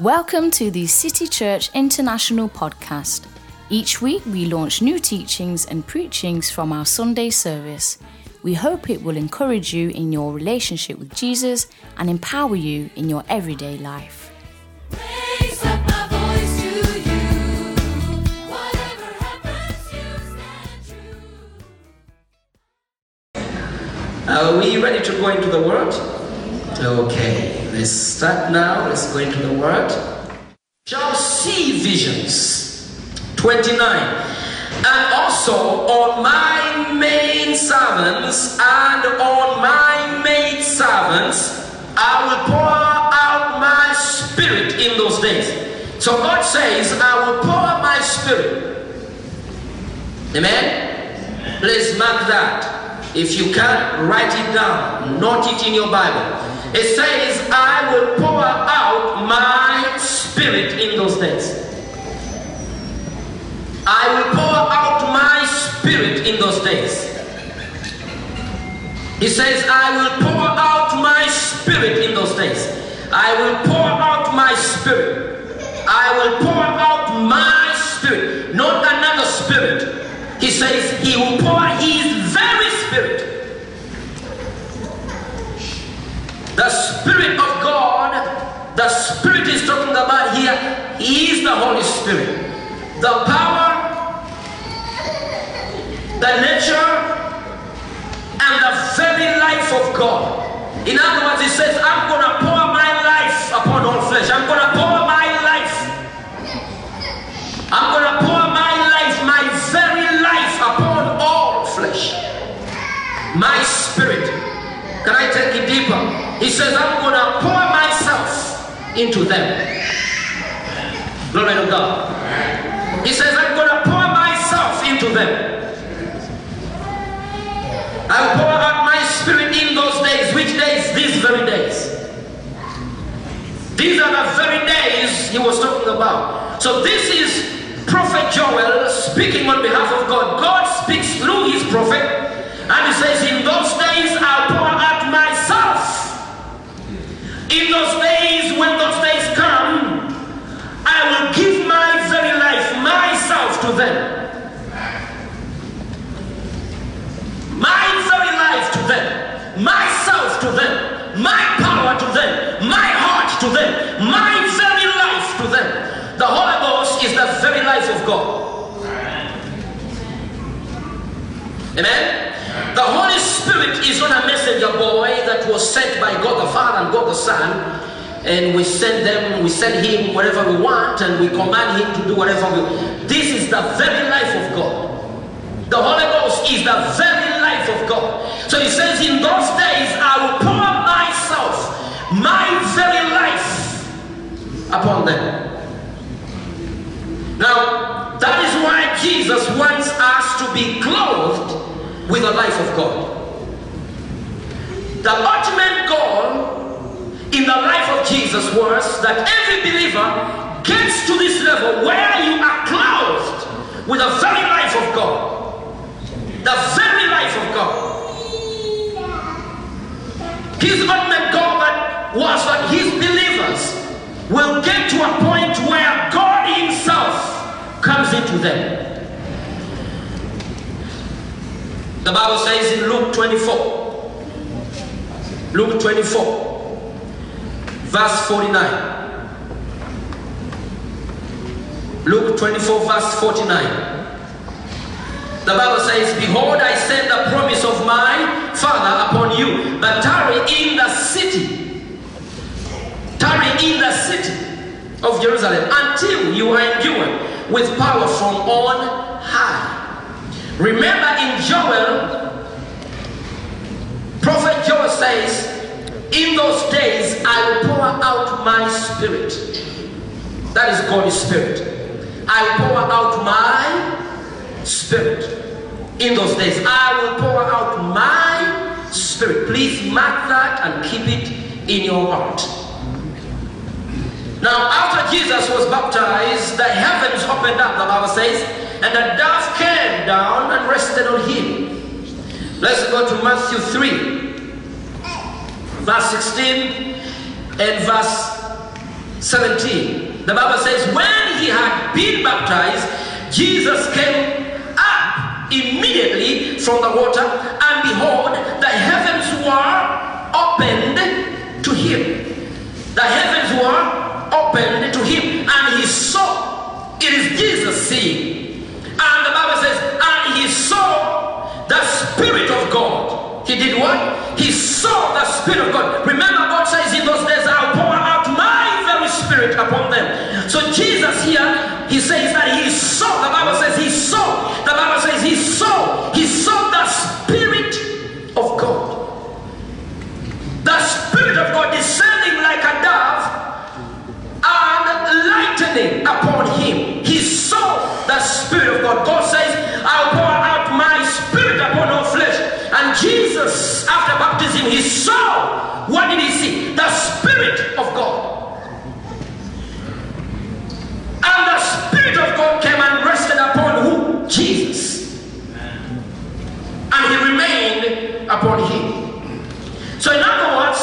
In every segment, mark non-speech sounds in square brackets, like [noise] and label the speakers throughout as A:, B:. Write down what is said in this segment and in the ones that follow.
A: Welcome to the City Church International podcast. Each week we launch new teachings and preachings from our Sunday service. We hope it will encourage you in your relationship with Jesus and empower you in your everyday life.
B: Raise up my voice to you. Whatever happens, you stand true.
C: Are we ready to go into the world? Okay, let's start now. Let's go into the Word. Shall see visions. 29. And also on my main servants and on my maid servants I will pour out my spirit in those days. So God says, I will pour out my spirit Amen? Please mark that. If you can, write it down. Note it in your Bible. It says, I will pour out my spirit in those days. I will pour out my spirit in those days. He says, I will pour out my spirit in those days. I will pour out my spirit. I will pour out my spirit, not another spirit. He says, He will pour His very spirit. The Spirit of God, the Spirit is talking about here, He is the Holy Spirit. The power, the nature, and the very life of God. In other words, He says, I'm going to pour my life upon all flesh. I'm going to pour my life. I'm going to pour my life, my very life upon all flesh. My spirit. Can I take it deeper? He says, I'm going to pour myself into them. Glory to God. He says, I'm going to pour myself into them. I'll pour out my spirit in those days. Which days? These very days. These are the very days he was talking about. So this is Prophet Joel speaking on behalf of God. God speaks through his prophet, and he says, In those days I'll pour out. In those days, when those days come, I will give my very life, myself to them. My very life to them, myself to them, my power to them, my heart to them, my very life to them. The Holy Ghost is the very life of God. Amen. The Holy Spirit is not a messenger boy that was sent by God the Father and God the Son, and we send them, we send him wherever we want, and we command him to do whatever we. want. This is the very life of God. The Holy Ghost is the very life of God. So he says, In those days I will pour myself, my very life upon them. Now, that is why Jesus wants us to be clothed with the life of God. The ultimate goal in the life of Jesus was that every believer gets to this level where you are clothed with the very life of God. The very life of God. His ultimate goal was that his believers will get to a point where God himself comes into them. The Bible says in Luke 24, Luke 24, verse 49. Luke 24, verse 49. The Bible says, Behold, I send the promise of my Father upon you, but tarry in the city. Tarry in the city of Jerusalem until you are endued with power from on high. Remember in Joel, Prophet says, In those days I will pour out my spirit. That is God's spirit. I will pour out my spirit. In those days I will pour out my spirit. Please mark that and keep it in your heart. Now, after Jesus was baptized, the heavens opened up, the Bible says, and a dove came down and rested on him. Let's go to Matthew 3, verse 16 and verse 17. The Bible says, When he had been baptized, Jesus came up immediately from the water, and behold, the heavens were opened to him. The heavens were opened to him, and he saw. It is Jesus seeing. And the Bible says, and he saw the Spirit of God. He did what? He saw the Spirit of God. Remember, God says in those days, I'll pour out my very Spirit upon them. So Jesus here, he says that he saw. The Bible says he saw. The Bible says he saw. He saw the Spirit of God. The Spirit of God descending like a dove and lightning upon him. He saw the Spirit of God. God says, Jesus, after baptism, he saw. What did he see? The Spirit of God. And the Spirit of God came and rested upon who? Jesus. And he remained upon him. So, in other words,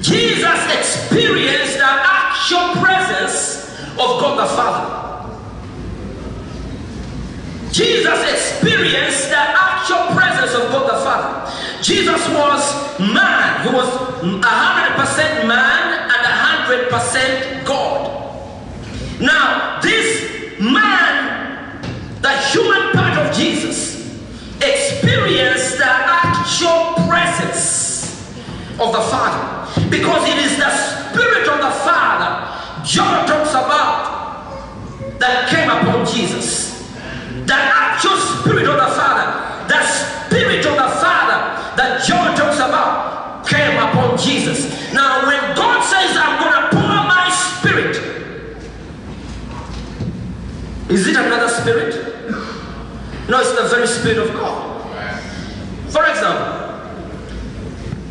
C: Jesus experienced the actual presence of God the Father. Jesus experienced the actual presence of God the Father. Jesus was man. He was 100% man and 100% God. Now, this man, the human part of Jesus, experienced the actual presence of the Father because it is the Spirit of the Father John talks about that came upon Jesus. The actual Spirit of the Father, the Spirit of the Father that John talks about came upon Jesus. Now, when God says, I'm going to pour my Spirit, is it another Spirit? No, it's the very Spirit of God. For example,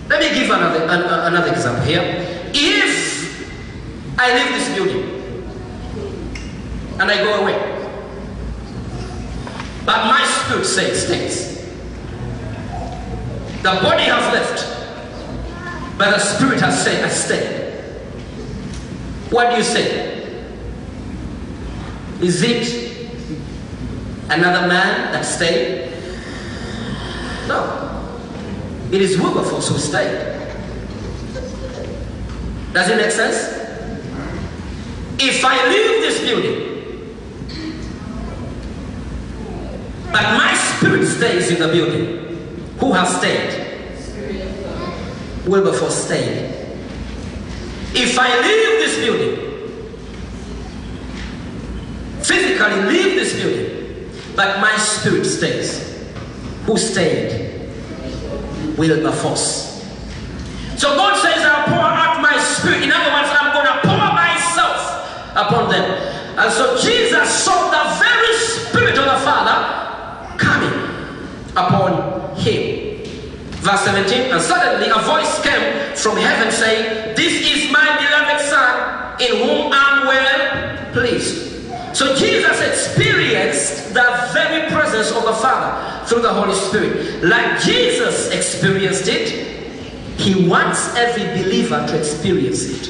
C: let me give another, an- uh, another example here. If I leave this building and I go away, but my spirit says stays. The body has left, but the spirit has said, has stayed. What do you say? Is it another man that stayed? No. It is Wilberforce who stayed. Does it make sense? If I leave this building, but my spirit stays in the building, who has stayed? Wilberforce stayed. If I leave this building, physically leave this building, but my spirit stays, who stayed? Wilberforce. So God says, I'll pour out my spirit. In other words, I'm going to pour myself upon them. And so Jesus saw the very spirit of the Father upon him. Verse 17, and suddenly a voice came from heaven saying, This is my beloved Son, in whom I'm well pleased. So Jesus experienced the very presence of the Father through the Holy Spirit. Like Jesus experienced it, he wants every believer to experience it.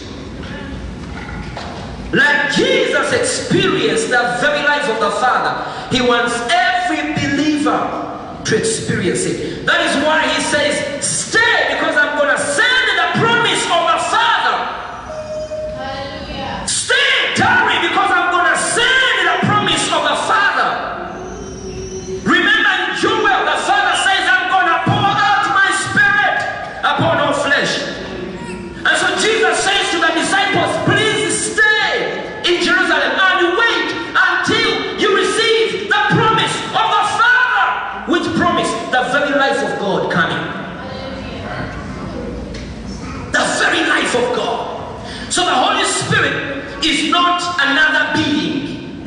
C: Like Jesus experienced the very life of the Father, he wants every believer to experience it. That is why he says, Stay, because I'm not another being.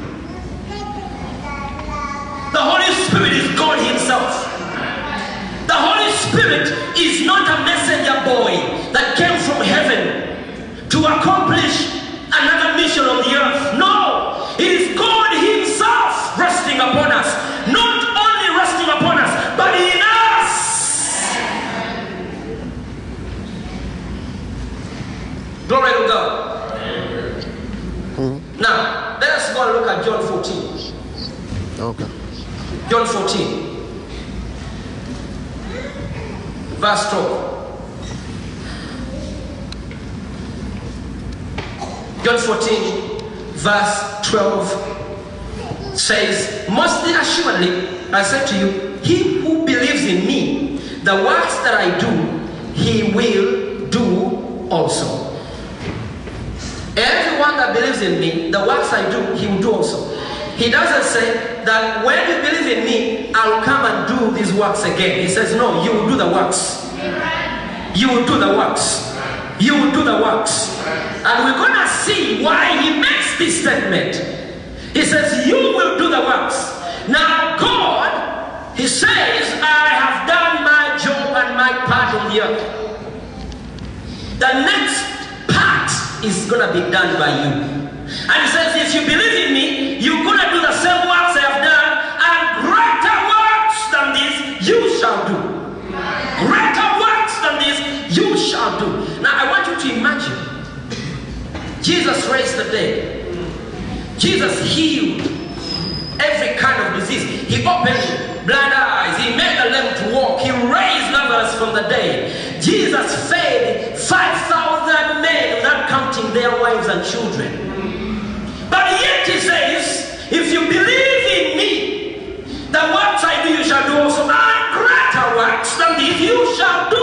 C: The Holy Spirit is God Himself. The Holy Spirit is not a messenger boy that came from heaven to accomplish another mission on the earth. No, it is God Himself resting upon us. Not only resting upon us, but in us. Glory to God. Now, let us go and look at John 14. Okay. John 14, verse 12. John 14, verse 12 says, "Most assuredly, I say to you, he who believes in me, the works that I do, he will do also. That believes in me, the works I do, he will do also. He doesn't say that when you believe in me, I'll come and do these works again. He says, No, you will do the works. You will do the works. You will do the works. And we're going to see why he makes this statement. He says, You will do the works. Now, God, he says, I have done my job and my part on the earth. The next is going to be done by you. And he says, if you believe in me, you're going to do the same works I have done, and greater works than this you shall do. Greater works than this you shall do. Now I want you to imagine Jesus raised the dead. Jesus healed every kind of disease. He opened blind eyes. He made the lame to walk. He raised Lazarus from the dead. Jesus fed 5,000 men without counting their wives and children. But yet he says, if you believe in me, the works I do you shall do also, and greater works than these you shall do.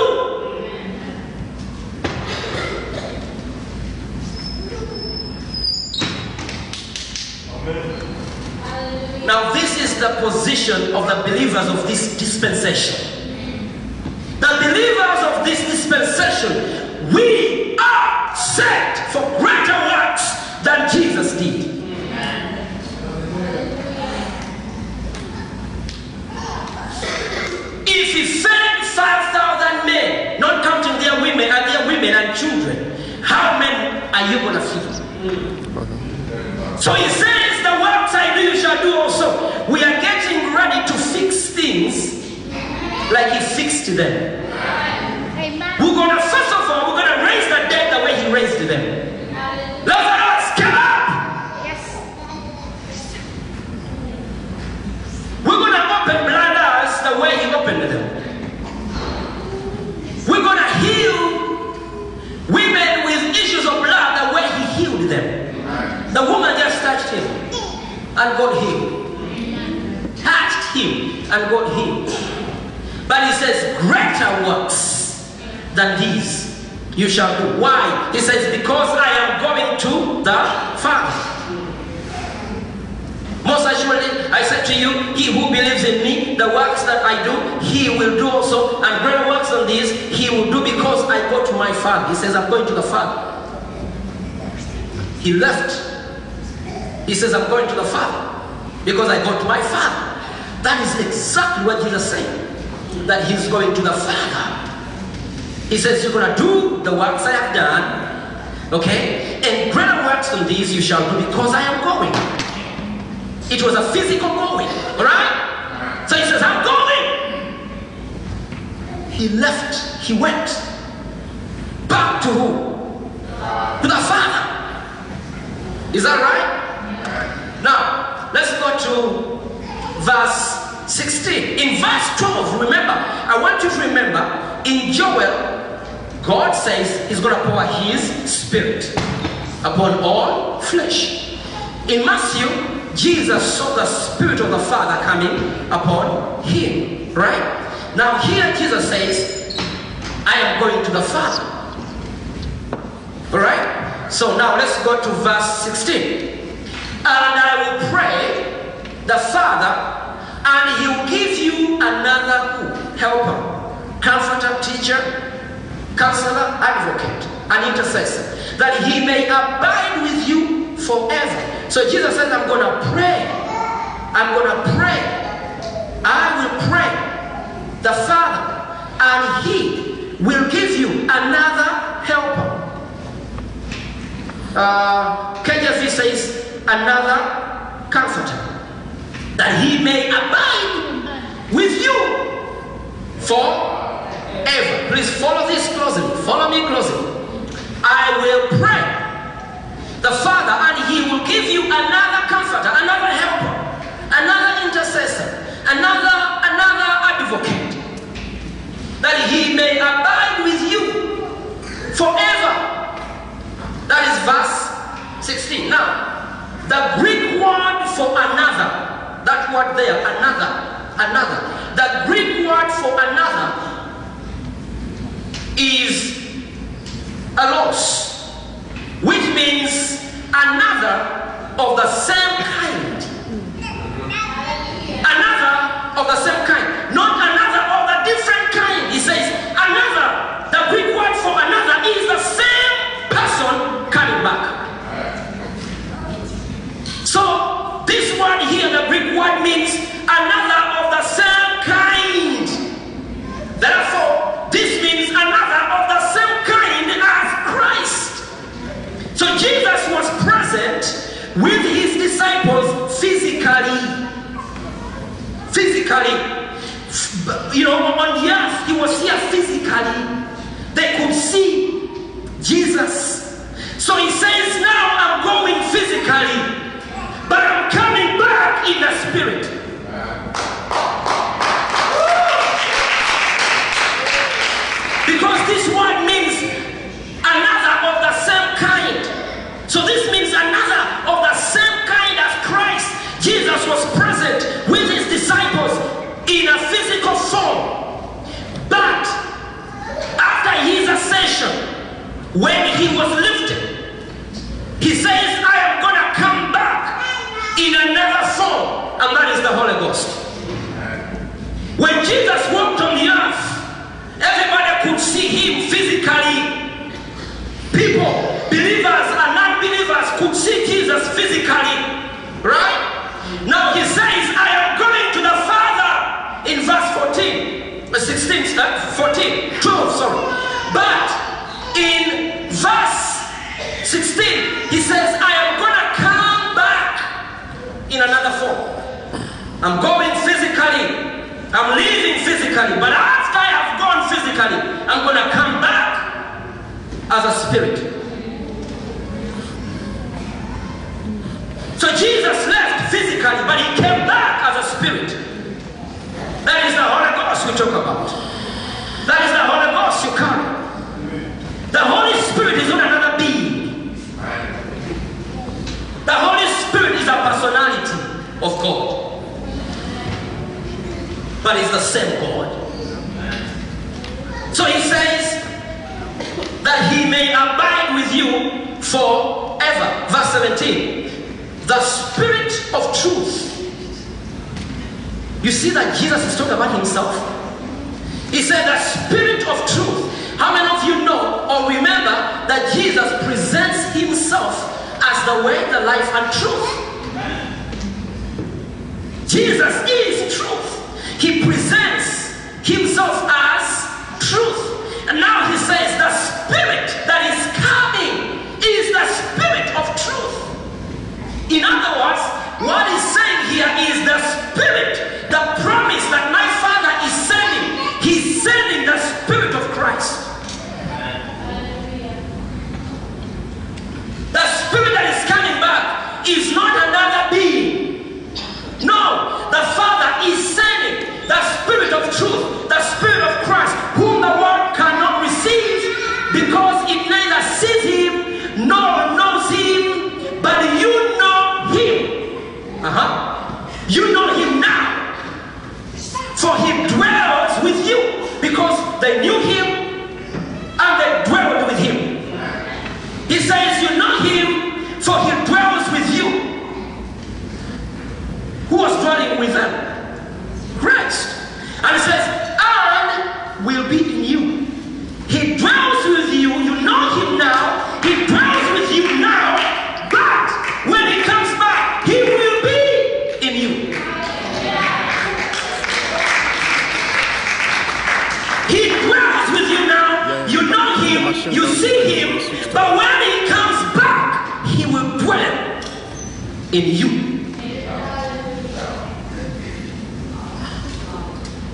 C: Now, this is the position of the believers of this dispensation. The believers of this we are set for greater works than Jesus did. If he fed 5,000 men, not counting their women and their women and children, how many are you going to feed? So he says, The works I do, you shall do also. We are getting ready to fix things like he fixed them. We're going to, first of all, we're going to raise the dead the way he raised them. Lazarus, come up! Yes. We're going to open blind eyes the way he opened them. We're going to heal women with issues of blood the way he healed them. The woman just touched him and got healed. Touched him and got healed. But he says, greater works than these you shall do. Why? He says, because I am going to the Father. Most assuredly, I said to you, he who believes in me, the works that I do, he will do also, and greater works than these, he will do because I go to my Father. He says, I'm going to the Father. He left. He says, I'm going to the Father because I go to my Father. That is exactly what Jesus said, that he's going to the Father. He says, You're going to do the works I have done, okay? And greater works than these you shall do because I am going. It was a physical going, all right? So he says, I'm going. He left, he went back to who? To the Father. Is that right? Now, let's go to verse 16. In verse 12, remember, I want you to remember, in Joel, God says He's going to pour His Spirit upon all flesh. In Matthew, Jesus saw the Spirit of the Father coming upon Him. Right? Now, here Jesus says, I am going to the Father. Alright? So now let's go to verse 16. And I will pray the Father, and He will give you another helper, comforter, teacher, counselor, advocate, an intercessor, that He may abide with you forever. So Jesus says, I'm going to pray. I'm going to pray. I will pray the Father, and He will give you another helper. Uh, KJV says, another comforter, that he may abide with you Ever. Please follow this closely. Follow me closely. I will pray. The Father and He will give you another comforter, another helper, another intercessor, another another advocate. That He may abide with you forever. That is verse 16. Now, the Greek word for another, that word there, another, another. The Greek word for another is allos, which means another of the same kind. Another of the same kind, not another of the different kind. He says another. The Greek word for another is the same person coming back. So this word here, the Greek word means another of the same kind. Therefore, So Jesus was present with his disciples physically. Physically. You know, on the earth, he was here physically. They could see Jesus. So he says, Now I'm going physically, but I'm coming back in the spirit. Because this word means another of the same kind. So this means another of the same kind as Christ. Jesus was present with his disciples in a physical form. But after his ascension, when he was lifted, he says, I am going to come back in another form, and that is the Holy Ghost. When Jesus walked on the earth, everybody could see him physically. People, believers and non-believers could see Jesus physically. Right? Now he says, I am going to the Father in verse 14. uh, 16, uh, 14, 12, sorry. But in verse 16, he says, I am going to come back in another form. I'm going physically. I'm leaving physically. But after I have gone physically, I'm going to come back as a spirit. So Jesus left physically, but he came back as a spirit. That is the Holy Ghost we talk about. That is the Holy Ghost you carry. The Holy Spirit is not another being. The Holy Spirit is a personality of God. But it's the same God. So he says that he may abide with you forever. Verse 17. The Spirit of truth. You see that Jesus is talking about himself? He said, The Spirit of truth. How many of you know or remember that Jesus presents himself as the way, the life, and truth? Jesus is truth. He presents himself as truth. And now he says, The Spirit that is coming is the Spirit of truth. In other words, what he's saying here is the Spirit, the promise that my Father is sending. He's sending the Spirit of Christ. The Spirit that is coming back is not another being. No, the Father is sending the Of truth, the Spirit of Christ, whom the world cannot receive because it neither sees him nor knows him, but you know him. Uh-huh. You know him now. For he dwells with you because they knew him and they dwelled with him. He says, You know him, for he dwells with you. Who was dwelling with them? Christ. And he says, And will be in you. He dwells with you. You know him now. He dwells with you now. But when he comes back, he will be in you. He dwells with you now. You know him. You see him. But when he comes back, he will dwell in you.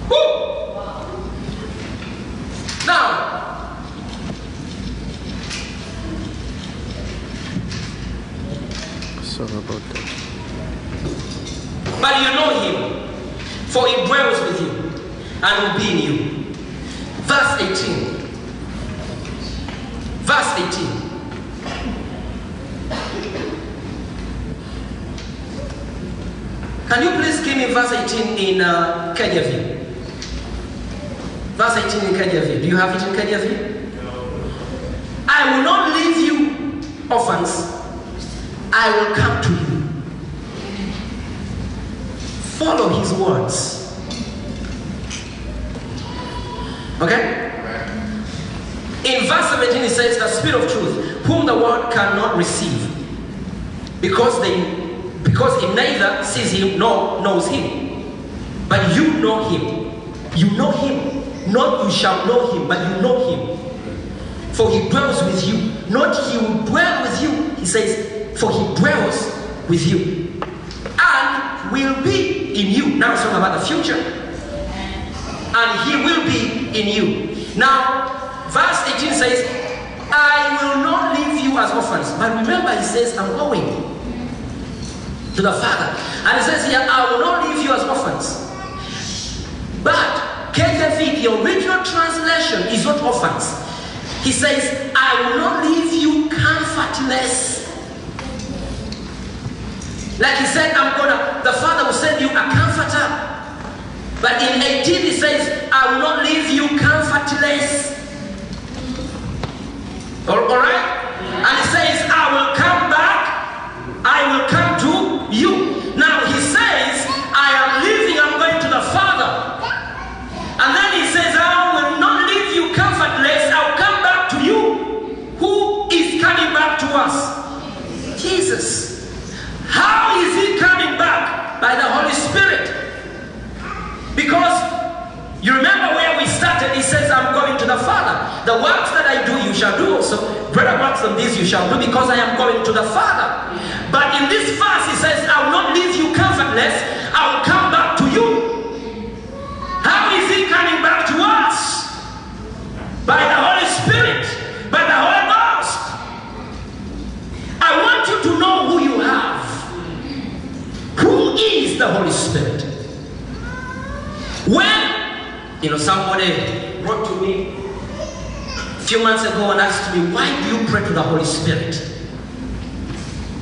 C: Woo! Now,
D: Sorry about that.
C: but you know him, for he dwells with you and will be in you. Verse 18. Verse 18. Can you please give me verse 18 in uh, KJV? Verse 18 in KJV. Do you have it in KJV? I will not leave you orphans. I will come to you. Follow his words. Okay? In verse 17 it says, The Spirit of truth, whom the world cannot receive, because they because it neither sees him nor knows him. But you know him. You know him. Not you shall know him, but you know him. For he dwells with you. Not he will dwell with you. He says, For he dwells with you. And will be in you. Now it's talking about the future. And he will be in you. Now, verse 18 says, I will not leave you as orphans. But remember, he says, I'm going to the Father. And he says here, I will not leave you as orphans. But KJV, the original translation is not orphans. He says, I will not leave you comfortless. Like he said, I'm gonna, the Father will send you a comforter. But in 18 he says, I will not leave you comfortless. All- all right? And he says, I will come back. I will come to you. Now he says, I am leaving, I'm going to the Father. And then he says, I will not leave you comfortless. I'll come back to you. Who is coming back to us? Jesus. How is he coming back? By the Holy Spirit. Because you remember where we started, he says, I'm going to the Father. The works that I do, you shall do also. Greater works than these you shall do because I am going to the Father. But in this verse, he says, I will not leave you comfortless, I will come back to you. How is he coming back to us? By the Holy Spirit, by the Holy Ghost. I want you to know who you have. Who is the Holy Spirit? When, you know, somebody wrote to me a few months ago and asked me, why do you pray to the Holy Spirit?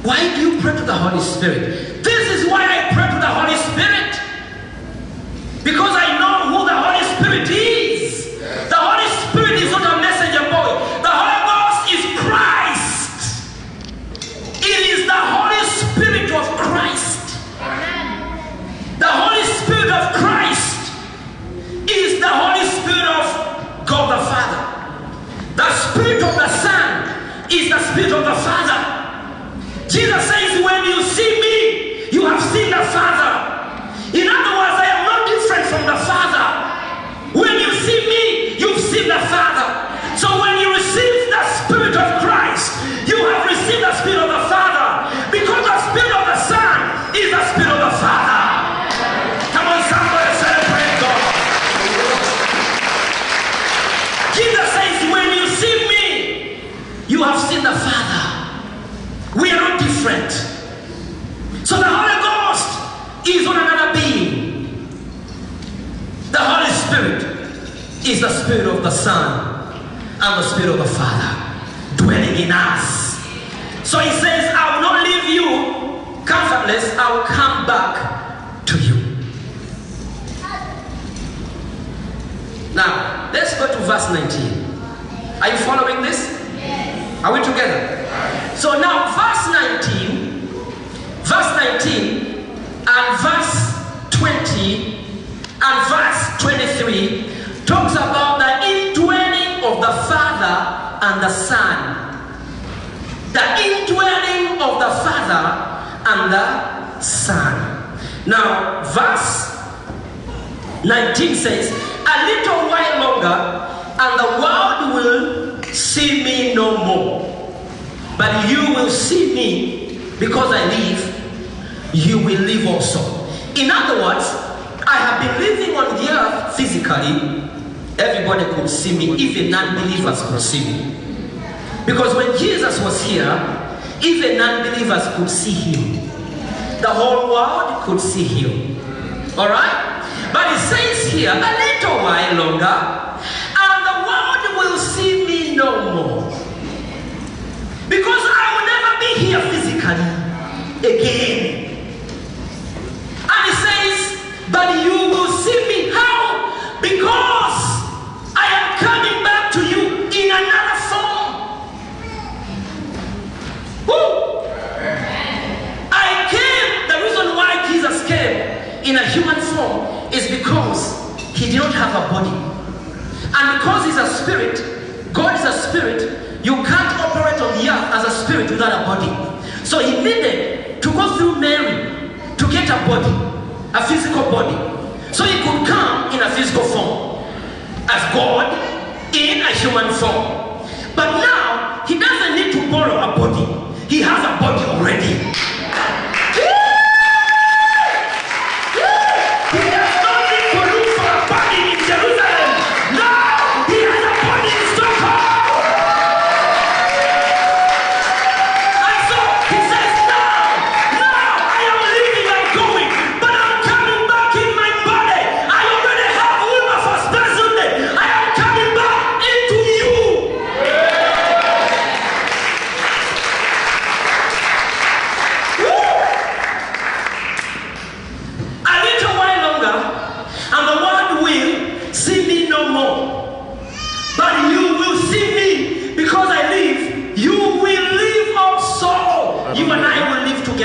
C: Why do you pray to the Holy Spirit? This is why I pray to the Holy Spirit. Because I know who the Holy Spirit is. Jesus says, When you see me, you have seen the Father. In other words, I am not different from the Father. When you see me, you've seen the Father. So when you receive the Spirit of Christ, you have received the Spirit of the different. So the Holy Ghost is on another being. The Holy Spirit is the Spirit of the Son and the Spirit of the Father dwelling in us. So he says, I will not leave you comfortless, I will come back to you. Now, let's go to verse 19. Are you following this? Are we together? So now, verse 19, verse 19, and verse 20, and verse 23 talks about the indwelling of the Father and the Son. The indwelling of the Father and the Son. Now, verse 19 says, A little while longer, and the world will see me no more. But you will see me because I live, you will live also. In other words, I have been living on the earth physically. Everybody could see me, even non believers could see me. Because when Jesus was here, even non believers could see him. The whole world could see him. Alright? But it says here, a little while longer, and the world will see me no more. Because I will never be here physically again. And he says, but you will see me. How? Because I am coming back to you in another form. Woo! I came, the reason why Jesus came in a human form is because he did not have a body. And because he's a spirit, God is a spirit, you can't operate on the earth as a spirit without a body. So he needed to go through Mary to get a body, a physical body. So he could come in a physical form as God in a human form. But now he doesn't need to borrow a body. He has a body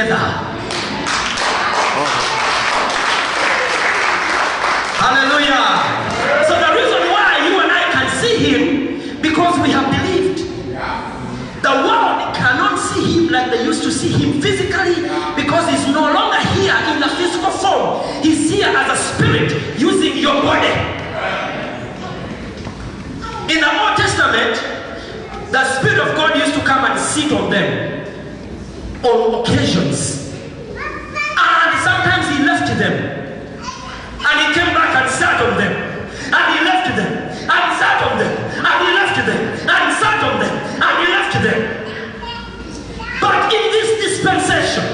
C: together. Hallelujah. So the reason why you and I can see him because we have believed. The world cannot see him like they used to see him physically because he's no longer here in the physical form. He's here as a spirit using your body. In the Old Testament, the Spirit of God used to come and sit on them on occasions. And sometimes he left them. And he came back and sat on them. And he left them. And sat on them. And he left them. And sat on them. And he left them. But in this dispensation,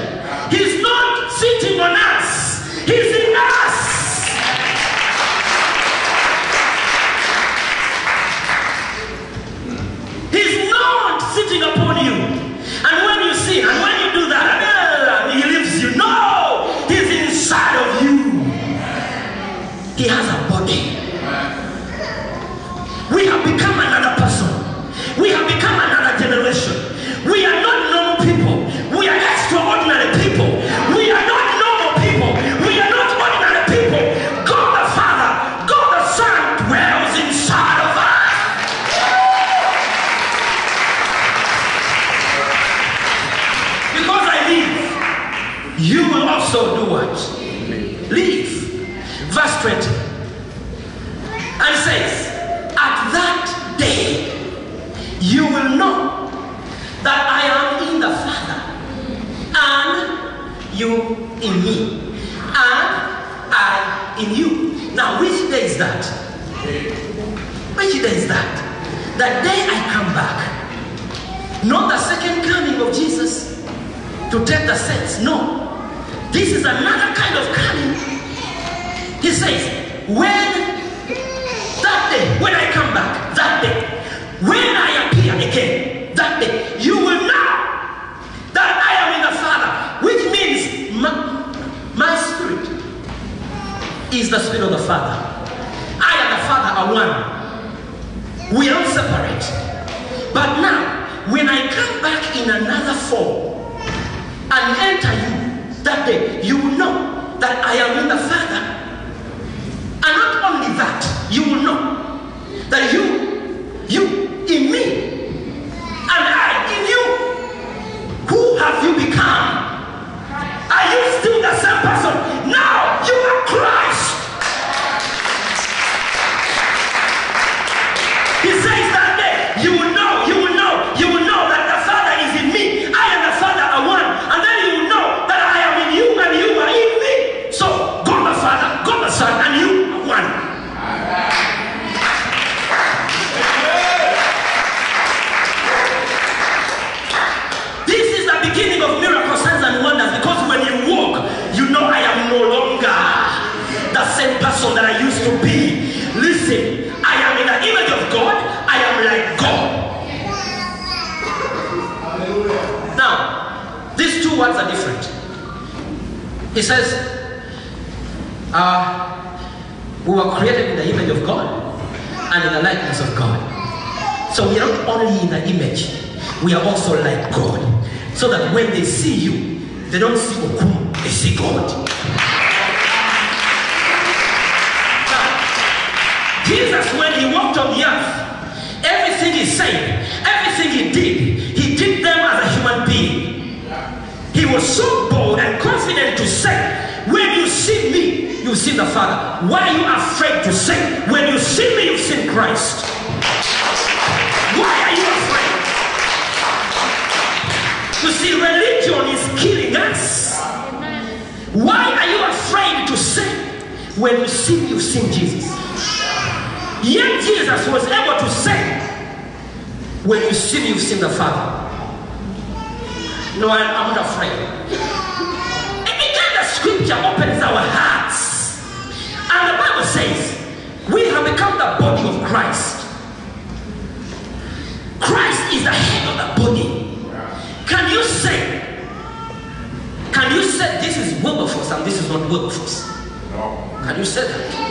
C: When you me, you've seen Jesus? Yet Jesus was able to say, When you me, you've seen the Father. No, I, I'm not afraid. Again, the scripture opens our hearts. And the Bible says, we have become the body of Christ. Christ is the head of the body. Can you say, can you say this is Wilberforce and this is not Wilberforce? Can you say that?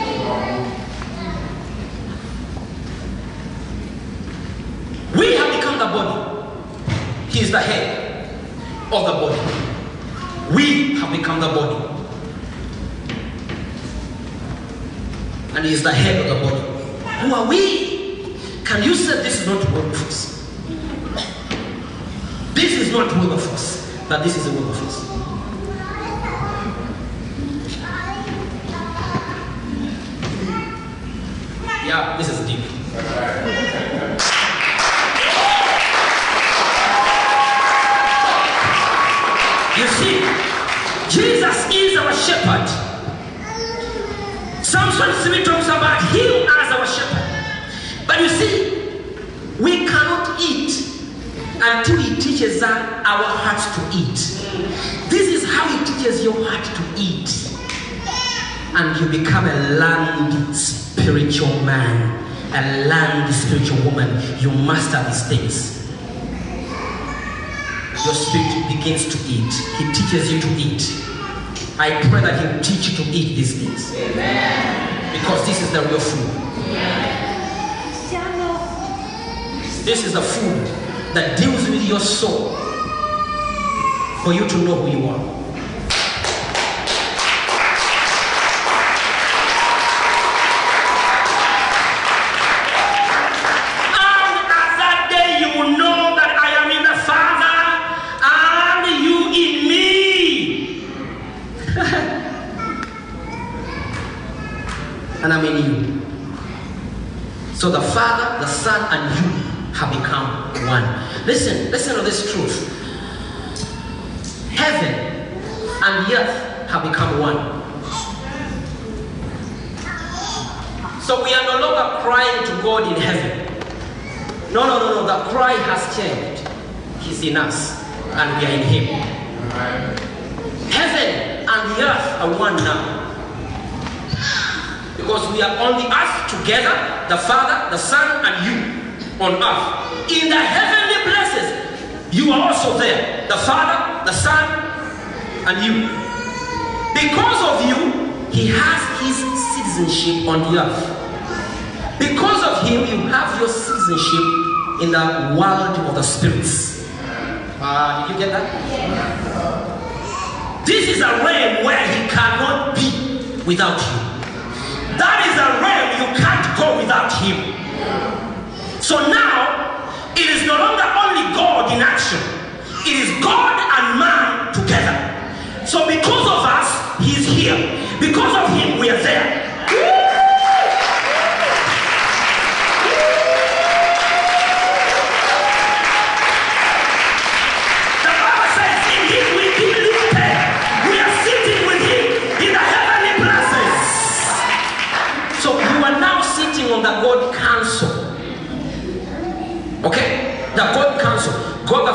C: We have become the body. He is the head of the body. We have become the body. And he is the head of the body. Who are we? Can you say this is not Wilberforce? This is not Wilberforce, but this is a Wilberforce. Yeah, this is deep. You see, Jesus is our shepherd. Psalm 23 talks about him as our shepherd. But you see, we cannot eat until he teaches our hearts to eat. This is how he teaches your heart to eat. And you become a learned spiritual man, and a learned spiritual woman. You master these things your spirit begins to eat. He teaches you to eat. I pray that He will teach you to eat these things. Because this is the real food. This is the food that deals with your soul for you to know who you are. And at that day you will know that I am in the Father and you in me. and I'm in you. So the Father, the Son, and you have become one. Listen, listen to this truth. Heaven and the earth have become one. So we are no longer crying to God in heaven. No, no, no, no. The cry has changed. He's in us, and we are in Him. Heaven and the earth are one now. Because we are on the earth together, the Father, the Son, and you on earth. In the heavenly places, you are also there. The Father, the Son, and you. Because of you, He has His citizenship on the earth. Because of him, you have your citizenship in the world of the spirits. Uh, did you get that? This is a realm where he cannot be without you. That is a realm you can't go without him. So now, it is no longer only God in action, it is God and man together. So because of us, he is here. Because of him, we are there.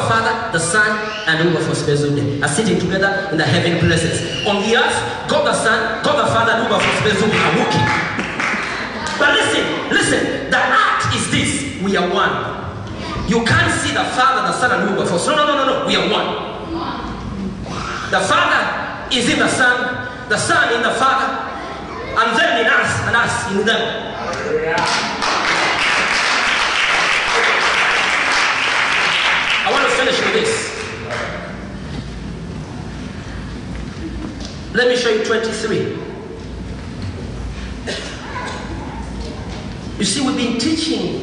C: Father, the Son, and Wilberforce Spezude are sitting together in the heavenly places. On the earth, God the Son, God the Father, and Wilberforce Spezude are working. But listen, listen, the act is this we are one. You can't see the Father, the Son, and Wilberforce No, no, no, no, no, we are one. The Father is in the Son, the Son in the Father, and them in us, and us in them. I finish with this. Let me show you 23. You see, we've been teaching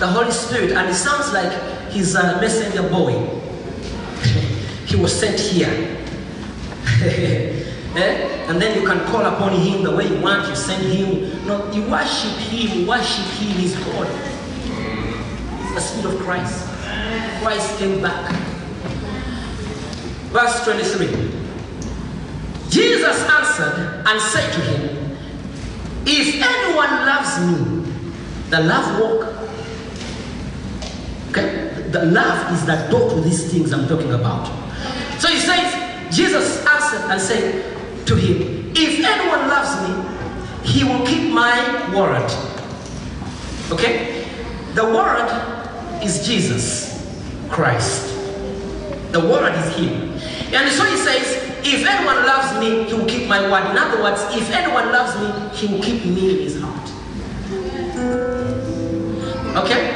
C: the Holy Spirit, and it sounds like he's a messenger boy. [laughs] he was sent here. [laughs] Eh? And then you can call upon him the way you want, you send him. No, you worship him, worship him, he's God. The Spirit of Christ. Christ came back. Verse 23. Jesus answered and said to him, If anyone loves me, the love walk. Okay? The love is that door to these things I'm talking about. So he says, Jesus answered and said to him, If anyone loves me, he will keep my word. Okay? The word is Jesus Christ. The word is him. And so he says, if anyone loves me, he will keep my word. In other words, if anyone loves me, he will keep me in his heart. Okay?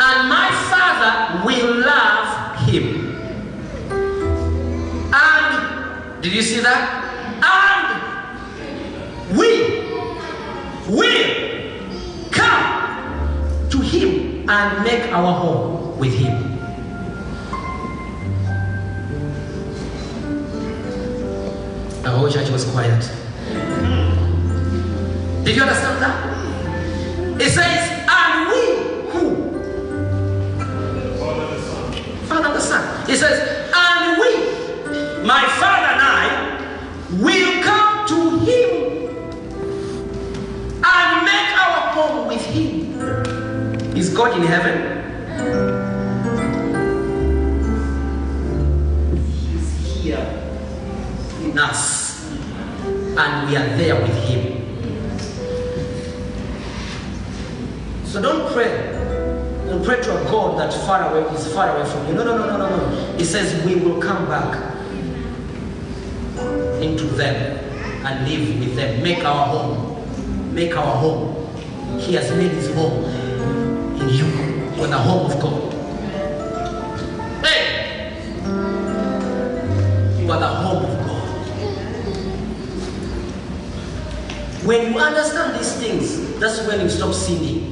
C: And my Father will love him. And, did you see that? And we will come to him and make our home with him. The whole church was quiet. Did you understand that? It says, and we who? Father and the Son. It says, and we, my Father and I, will come to him and make our home with him. Is God in heaven? We are there with him. So don't pray. Don't pray to a God that far away is far away from you. No, no, no, no, no, no. He says we will come back into them and live with them. Make our home. Make our home. He has made his home in you. You're the home of God. When you understand these things, that's when you stop sinning.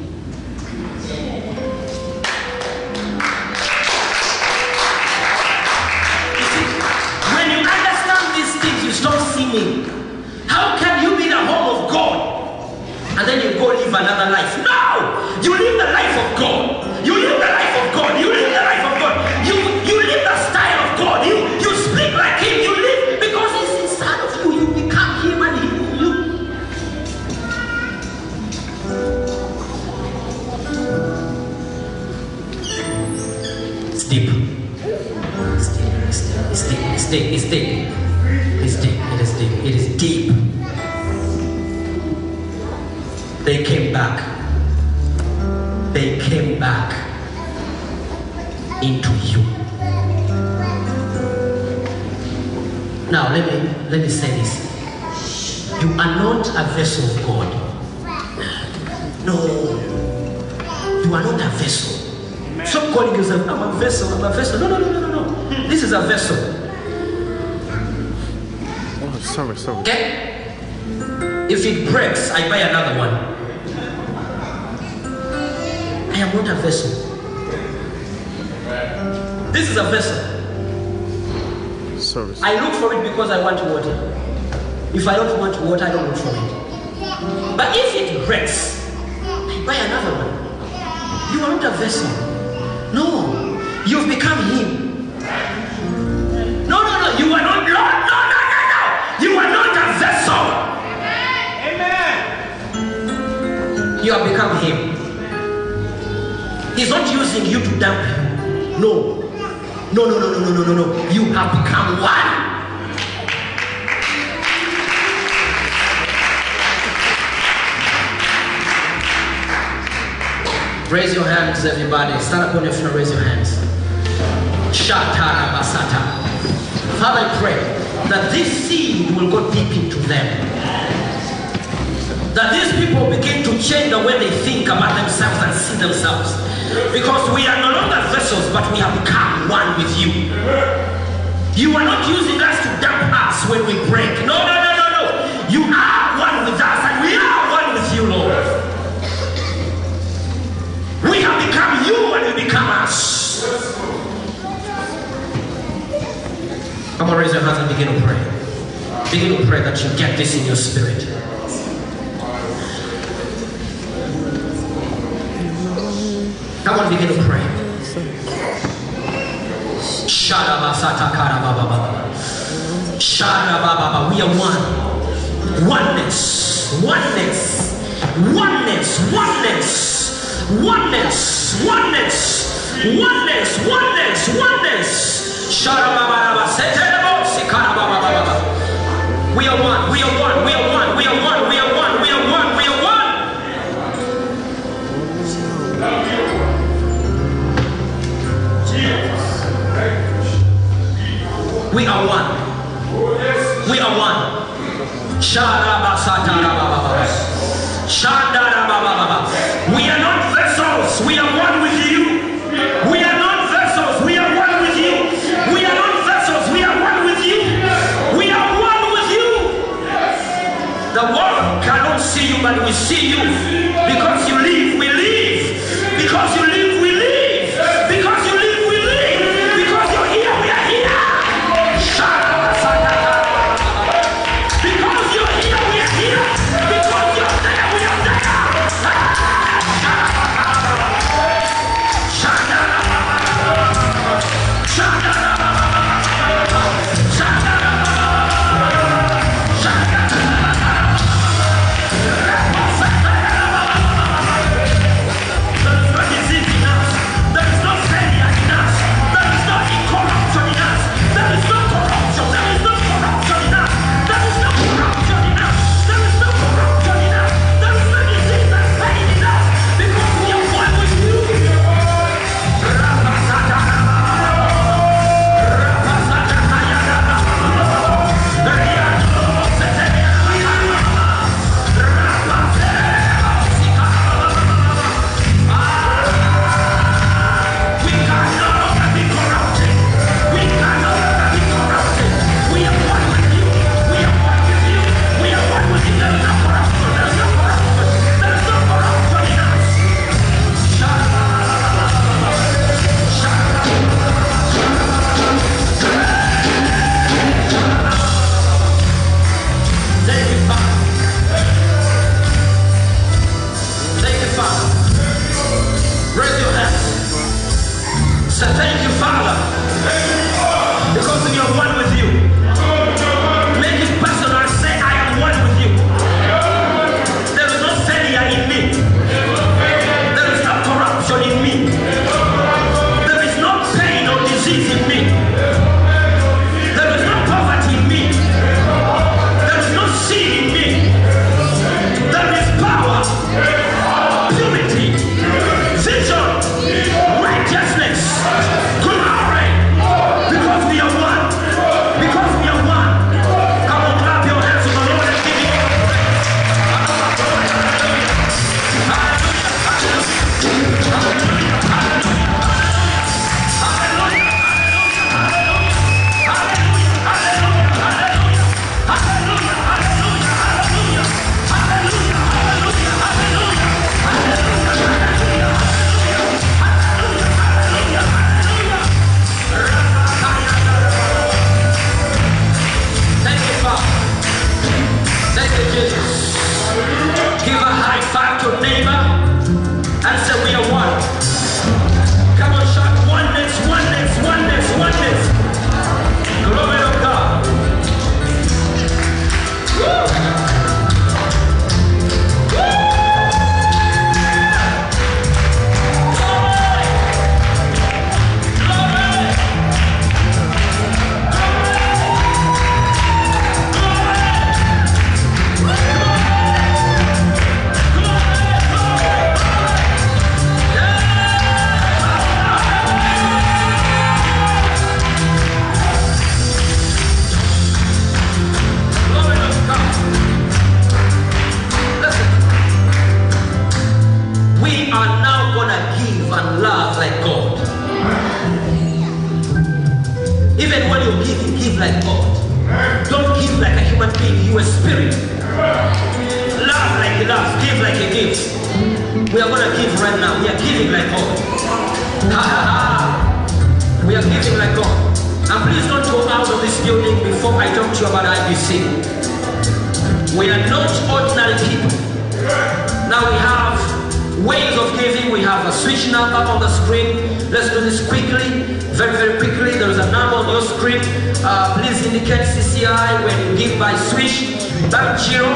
C: I buy another one. I am not a vessel. This is a vessel.
D: Service.
C: I look for it because I want water. If I don't want water, I don't look for it. But if it breaks, I buy another one. You are not a vessel. No, you've become Him. He's not using you to dump you. No. No, no, no, no, no, no, no, no. You have become one. Raise your hands, everybody. Stand up on your feet and raise your hands. Shatara basata. Father, I pray that this seed will go deep into them. that these people begin to change the way they think about themselves and see themselves. Because we are no longer vessels, but we have become one with you. You are not using us to dump us when we break. No, no, no, no, no. You are one with us, and we are one with you, Lord. We have become you, and you become us. Come on, raise your hands and begin to pray. Begin to pray that you get this in your spirit. Come on, begin to pray. We are one. Oneness. Oneness. Oneness. Oneness. Oneness. Oneness. Oneness. Oneness. Oneness. We are one. We are one. We are one. We are one. We are one. We are one. We are not vessels. We are one with you. We are not vessels. We are one with you. We are not vessels. We are one with you. We are one with you. The world cannot see you, but we see you. Because giving. We have a Swish number on the screen. Let's do this quickly, very, very quickly. There is a number on your screen. Uh, please indicate CCI when you give by Swish. Bank Giro.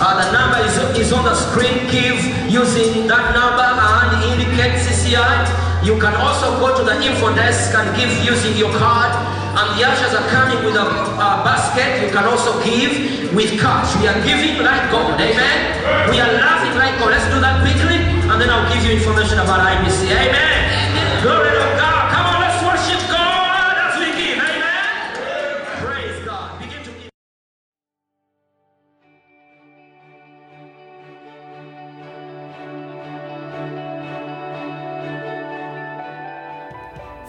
C: Uh, the number is, is on the screen. Give using that number and indicate CCI. You can also go to the info desk and give using your card. And the ushers are coming with a uh, basket. You can also give with cash. We are giving like God. Amen. We are laughing like God. Let's do that quickly. And then I'll give you information about IBC. Amen. Glory to God. Come on, let's worship God as we give. Amen. Praise God. Begin to give.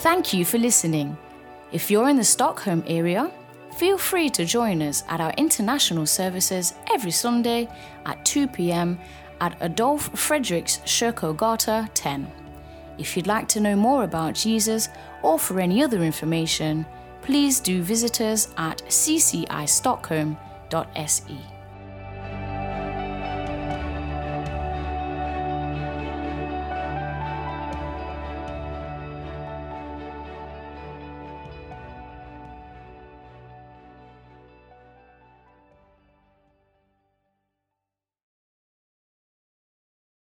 A: Thank you for listening. If you're in the Stockholm area, feel free to join us at our international services every Sunday at 2 pm at Adolf Fredriks Kyrkogata 10. If you'd like to know more about Jesus or for any other information, please do visit us at ccistockholm.se.